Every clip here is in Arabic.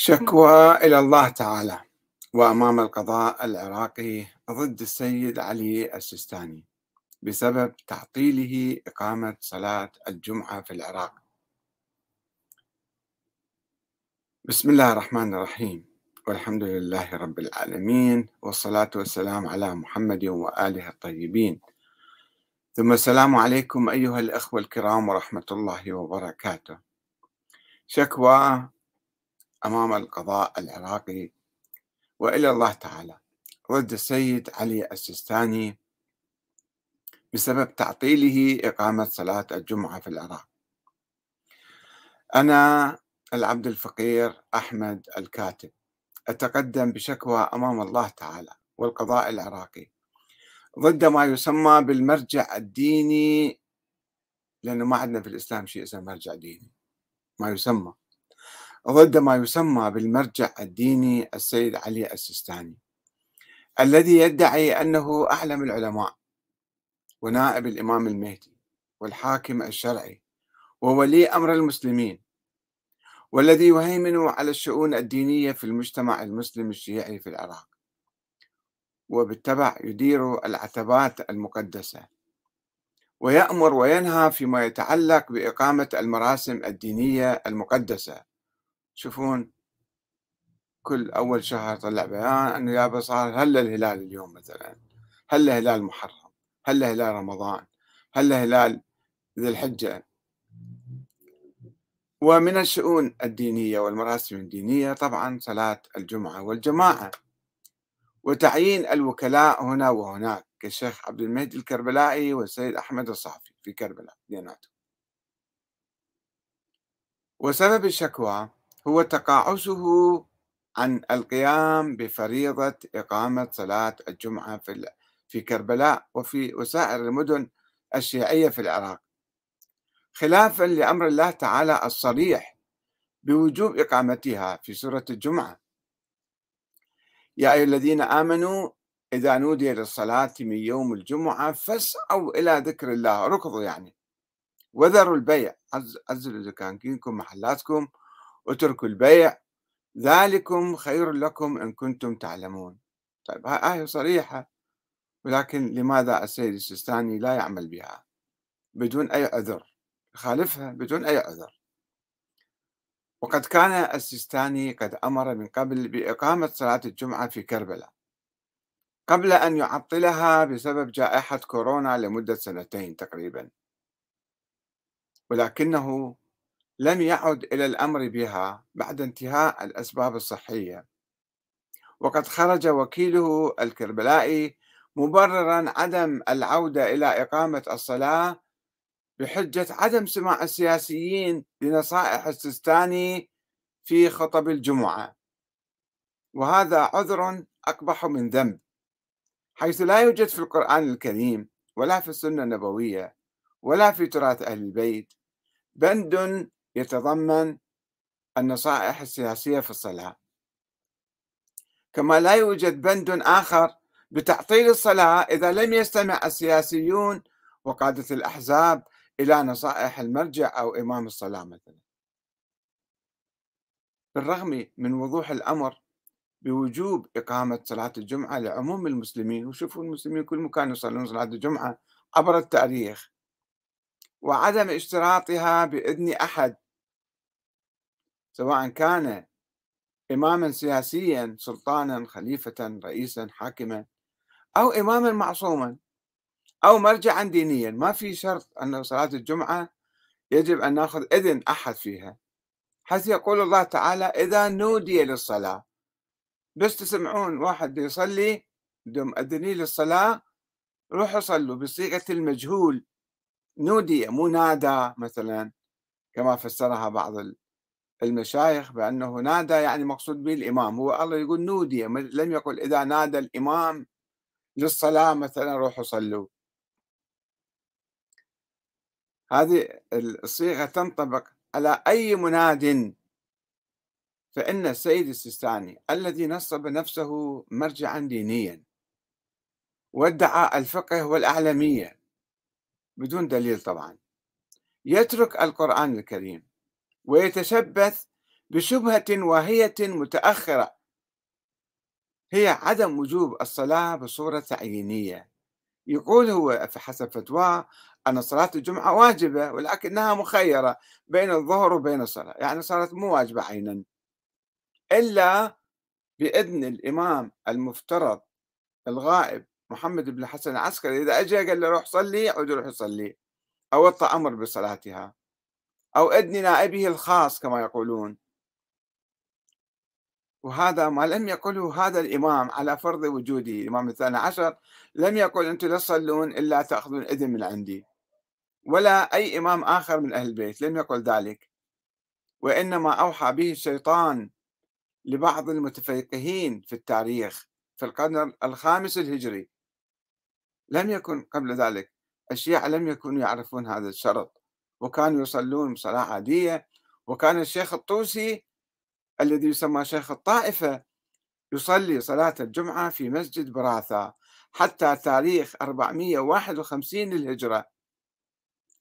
شكوى إلى الله تعالى وأمام القضاء العراقي ضد السيد علي السيستاني بسبب تعطيله إقامة صلاة الجمعة في العراق. بسم الله الرحمن الرحيم. والحمد لله رب العالمين والصلاة والسلام على محمد وآله الطيبين. ثم السلام عليكم أيها الأخوة الكرام ورحمة الله وبركاته. شكوى أمام القضاء العراقي. وإلى الله تعالى. ضد السيد علي السيستاني بسبب تعطيله إقامة صلاة الجمعة في العراق. أنا العبد الفقير أحمد الكاتب. أتقدم بشكوى أمام الله تعالى والقضاء العراقي. ضد ما يسمى بالمرجع الديني لأنه ما عندنا في الإسلام شيء اسمه مرجع ديني. ما يسمى. ضد ما يسمى بالمرجع الديني السيد علي السيستاني الذي يدعي أنه أعلم العلماء ونائب الإمام المهدي والحاكم الشرعي وولي أمر المسلمين والذي يهيمن على الشؤون الدينية في المجتمع المسلم الشيعي في العراق وبالتبع يدير العتبات المقدسة ويأمر وينهى فيما يتعلق بإقامة المراسم الدينية المقدسة. تشوفون كل أول شهر طلع بيان أنه يابا صار هلا الهلال اليوم مثلا هلا هلال محرم هلا هلال رمضان هلا هلال ذي الحجة. ومن الشؤون الدينية والمراسم الدينية طبعا صلاة الجمعة والجماعة. وتعيين الوكلاء هنا وهناك كالشيخ عبد المهدي الكربلائي والسيد أحمد الصافي في كربلاء ديناتهم وسبب الشكوى هو تقاعسه عن القيام بفريضة إقامة صلاة الجمعة في في كربلاء وفي وسائر المدن الشيعية في العراق. خلافا لأمر الله تعالى الصريح بوجوب إقامتها في سورة الجمعة. يا أيها الذين آمنوا إذا نودي للصلاة من يوم الجمعة فاسعوا إلى ذكر الله ركضوا يعني. وذروا البيع. عزلوا دكاكينكم محلاتكم. اتركوا البيع. ذلكم خير لكم إن كنتم تعلمون. طيب هاي آية صريحة ولكن لماذا السيد السيستاني لا يعمل بها؟ بدون أي عذر يخالفها بدون أي عذر وقد كان السيستاني قد أمر من قبل بإقامة صلاة الجمعة في كربلاء. قبل أن يعطلها بسبب جائحة كورونا لمدة سنتين تقريبا. ولكنه لم يعد إلى الأمر بها بعد انتهاء الأسباب الصحية. وقد خرج وكيله الكربلائي مبررا عدم العودة إلى إقامة الصلاة بحجة عدم سماع السياسيين لنصائح السيستاني في خطب الجمعة. وهذا عذر أقبح من ذنب حيث لا يوجد في القرآن الكريم ولا في السنة النبوية ولا في تراث أهل البيت بند يتضمن النصائح السياسية في الصلاة. كما لا يوجد بند آخر بتعطيل الصلاة إذا لم يستمع السياسيون وقادة الأحزاب إلى نصائح المرجع أو إمام الصلاة مثلا. بالرغم من وضوح الأمر بوجوب إقامة صلاة الجمعة لعموم المسلمين وشوفوا المسلمين كل مكان يصلون صلاة الجمعة عبر التاريخ وعدم اشتراطها بإذن أحد سواء كان إماما سياسيا سلطانا خليفة رئيسا حاكما أو إماما معصوما أو مرجعا دينيا. ما في شرط أن صلاة الجمعة يجب أن نأخذ إذن أحد فيها. حيث يقول الله تعالى إذا نودي للصلاة. بس تسمعون واحد يصلي بدهم أذنين للصلاة روحوا صلوا بصيغة المجهول. نودي مو نادى مثلا كما فسرها بعض المشايخ بأنه نادى يعني مقصود به الإمام. هو الله يقول نودي لم يقل إذا نادى الإمام للصلاة مثلا روحوا صلوا. هذه الصيغة تنطبق على أي مناد. فإن السيد السيستاني الذي نصب نفسه مرجعا دينيا وادعى الفقه والأعلمية بدون دليل طبعا يترك القرآن الكريم. ويتشبث بشبهة واهية متأخرة. هي عدم وجوب الصلاة بصورة تعيينية يقول هو حسب فتواه أن صلاة الجمعة واجبة ولكنها مخيرة بين الظهر وبين الصلاة. يعني صارت مو واجبة عينا. إلا بإذن الإمام المفترض الغائب محمد بن الحسن العسكري إذا أجى قال له روح صلي يعود يروح يصلي أو أعطى أمر بصلاتها. أو إذن نائبه الخاص كما يقولون. وهذا ما لم يقله هذا الإمام على فرض وجوده الإمام الثاني عشر لم يقل أنتم لا تصلون إلا تأخذون إذن من عندي. ولا أي إمام آخر من أهل البيت لم يقل ذلك. وإنما أوحى به الشيطان لبعض المتفقهين في التاريخ في القرن الخامس الهجري. لم يكن قبل ذلك. الشيعة لم يكونوا يعرفون هذا الشرط. وكانوا يصلون صلاة عادية وكان الشيخ الطوسي الذي يسمى شيخ الطائفة يصلي صلاة الجمعة في مسجد براثة حتى تاريخ 451 للهجرة.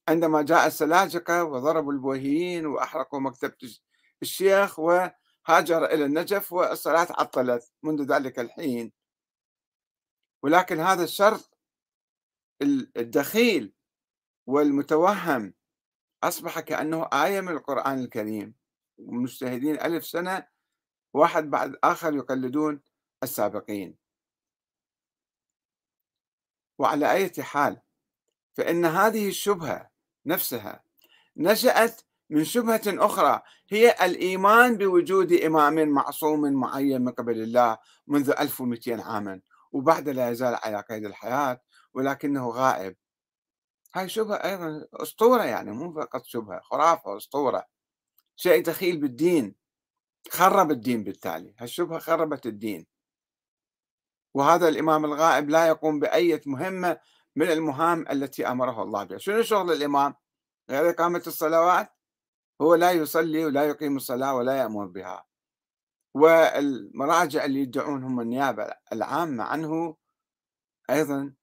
عندما جاء السلاجقة وضربوا البويهيين وأحرقوا مكتبة الشيخ وهاجر إلى النجف والصلاة عطلت منذ ذلك الحين. ولكن هذا الشرط الدخيل والمتوهم أصبح كأنه آية من القرآن الكريم مجتهدين ألف سنة واحد بعد آخر يقلدون السابقين. وعلى أي حال فإن هذه الشبهة نفسها نشأت من شبهة أخرى هي الإيمان بوجود إمام معصوم معين من قبل الله منذ 1200 عاما وبعد لا يزال على قيد الحياة ولكنه غائب. هاي شبهة أيضا أسطورة يعني مو فقط شبهة خرافة أسطورة. شيء دخيل بالدين خرب الدين بالتالي. هالشبهة خربت الدين. وهذا الإمام الغائب لا يقوم بأي مهمة من المهام التي أمره الله بها. شنو شغل الإمام؟ غير إقامة الصلوات؟ هو لا يصلي ولا يقيم الصلاة ولا يأمر بها. والمراجع اللي يدعون هم النيابة العامة عنه أيضا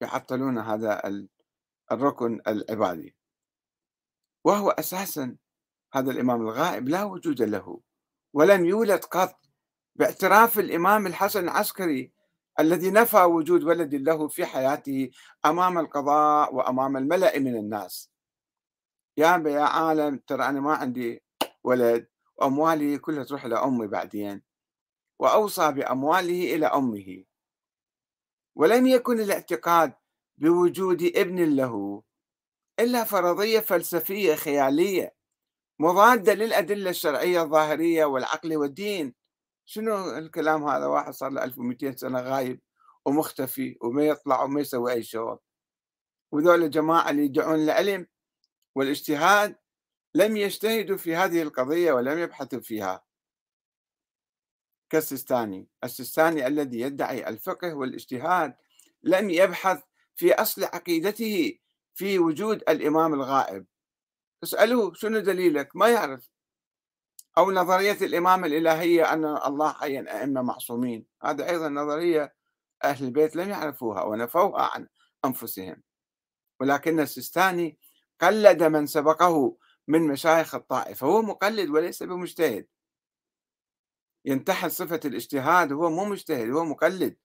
يعطلون هذا الركن العبادي. وهو أساسا هذا الإمام الغائب لا وجود له ولم يولد قط. باعتراف الإمام الحسن العسكري الذي نفى وجود ولد له في حياته أمام القضاء وأمام الملأ من الناس. يا يا عالم ترى أنا ما عندي ولد وأموالي كلها تروح لأمي بعدين. وأوصى بأمواله إلى أمه. ولم يكن الاعتقاد بوجود ابن له إلا فرضية فلسفية خيالية مضادة للأدلة الشرعية الظاهرية والعقل والدين. شنو الكلام هذا؟ واحد صار له 1200 سنة غايب ومختفي وما يطلع وما يسوي أي شغل. وذول الجماعة اللي يدعون العلم والاجتهاد لم يجتهدوا في هذه القضية ولم يبحثوا فيها. كالسيستاني السيستاني الذي يدعي الفقه والاجتهاد لم يبحث في أصل عقيدته في وجود الإمام الغائب. اسألوه شنو دليلك؟ ما يعرف. أو نظرية الإمامة الإلهية أن الله عين أئمة معصومين. هذا أيضا نظرية أهل البيت لم يعرفوها ونفوها عن أنفسهم. ولكن السيستاني قلد من سبقه من مشايخ الطائفة. هو مقلد وليس بمجتهد. ينتحل صفة الاجتهاد هو مو مجتهد هو مقلد.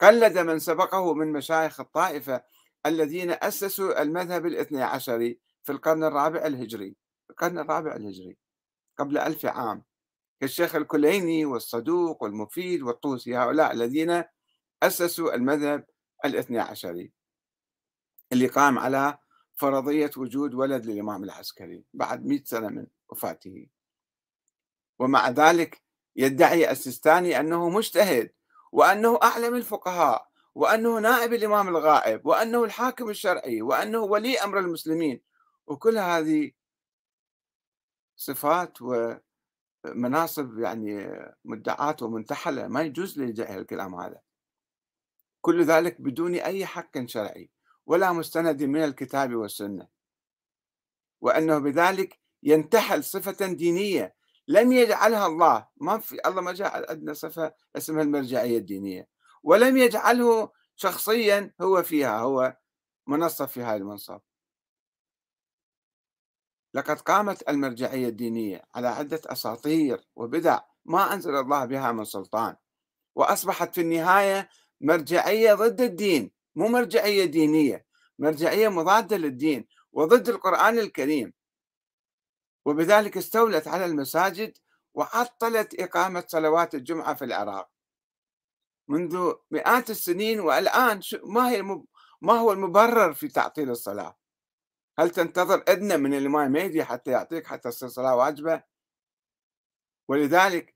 قلد من سبقه من مشايخ الطائفة الذين أسسوا المذهب الاثني عشري في القرن الرابع الهجري. القرن الرابع الهجري قبل ألف عام. كالشيخ الكليني والصدوق والمفيد والطوسي هؤلاء الذين أسسوا المذهب الاثني عشري اللي قام على فرضية وجود ولد للإمام العسكري بعد مئة سنة من وفاته. ومع ذلك يدعي السيستاني أنه مجتهد وأنه أعلم الفقهاء وأنه نائب الإمام الغائب وأنه الحاكم الشرعي وأنه ولي أمر المسلمين. وكل هذه صفات ومناصب يعني مدعات ومنتحلة ما يجوز لي الكلام هذا. كل ذلك بدون أي حق شرعي ولا مستند من الكتاب والسنة. وأنه بذلك ينتحل صفة دينية لم يجعلها الله. ما في الله ما جعل عندنا صفة اسمها المرجعية الدينية. ولم يجعله شخصيا هو فيها هو منصب في هذا المنصب. لقد قامت المرجعية الدينية على عدة أساطير وبدع ما أنزل الله بها من سلطان. وأصبحت في النهاية مرجعية ضد الدين مو مرجعية دينية مرجعية مضادة للدين وضد القرآن الكريم. وبذلك استولت على المساجد وعطلت إقامة صلوات الجمعة في العراق منذ مئات السنين والآن ما هي ما هو المبرر في تعطيل الصلاة؟ هل تنتظر أدنى من الإمام مهدي حتى يعطيك حتى تصير صلاة واجبة؟ ولذلك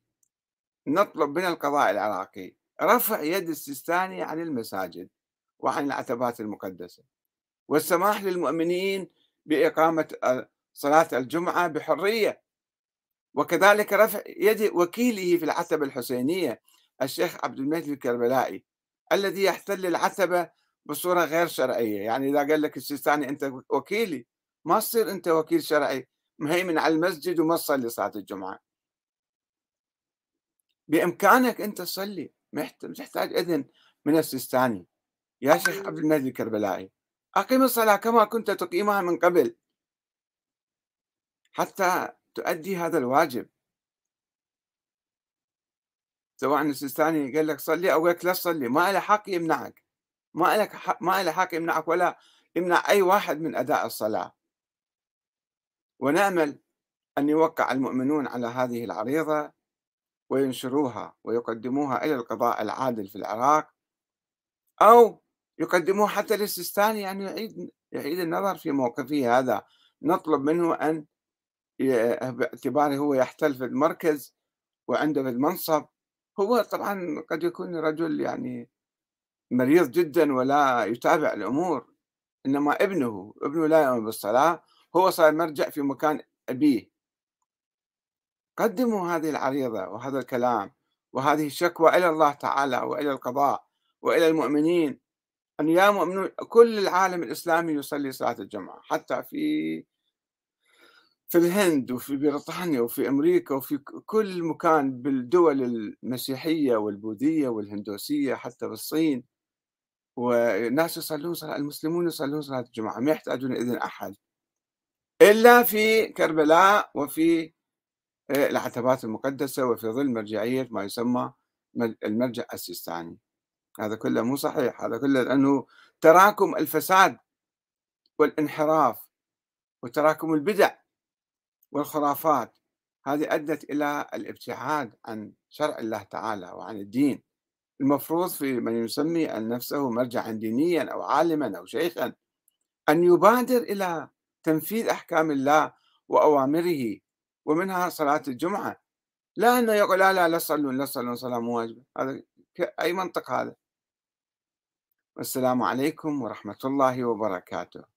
نطلب من القضاء العراقي رفع يد السيستاني عن المساجد وعن العتبات المقدسة والسماح للمؤمنين بإقامة صلاة الجمعة بحرية. وكذلك رفع يد وكيله في العتبة الحسينية الشيخ عبد المجيد الكربلائي الذي يحتل العتبة بصورة غير شرعية. يعني إذا قال لك السيستاني أنت وكيلي ما تصير أنت وكيل شرعي. مهيمن على المسجد وما تصلي صلاة الجمعة. بإمكانك أنت تصلي مش تحتاج إذن من السيستاني. يا شيخ عبد المجيد الكربلائي أقيم الصلاة كما كنت تقيمها من قبل. حتى تؤدي هذا الواجب. سواء السيستاني قال لك صلي أو لك لا تصلي ما له حق يمنعك. ما لك حق ما له حق يمنعك ولا يمنع أي واحد من أداء الصلاة. ونأمل أن يوقع المؤمنون على هذه العريضة وينشروها ويقدموها إلى القضاء العادل في العراق أو يقدموها حتى للسيستاني يعني يعيد يعيد النظر في موقفه هذا. نطلب منه أن باعتباره هو يحتل في المركز وعنده في المنصب. هو طبعا قد يكون رجل يعني مريض جدا ولا يتابع الأمور إنما ابنه ابنه لا يؤمن بالصلاة هو صار مرجع في مكان أبيه. قدموا هذه العريضة وهذا الكلام وهذه الشكوى إلى الله تعالى وإلى القضاء وإلى المؤمنين أن يا مؤمنون كل العالم الإسلامي يصلي صلاة الجمعة حتى في في الهند وفي بريطانيا وفي أمريكا وفي كل مكان بالدول المسيحية والبوذية والهندوسية حتى بالصين. والناس يصلون صلاة المسلمون يصلون صلاة الجمعة ما يحتاجون إذن أحد. إلا في كربلاء وفي آه، العتبات المقدسة وفي ظل مرجعية ما يسمى المرجع السيستاني. هذا كله مو صحيح هذا كله لأنه تراكم الفساد والانحراف وتراكم البدع. والخرافات. هذه أدت إلى الابتعاد عن شرع الله تعالى وعن الدين. المفروض في من يسمي نفسه مرجعا دينيا أو عالما أو شيخا أن يبادر إلى تنفيذ أحكام الله وأوامره ومنها صلاة الجمعة. لا أنه يقول لا لا لا تصلون لا تصلون صلاة مو واجبة. هذا أي منطق هذا؟ والسلام عليكم ورحمة الله وبركاته.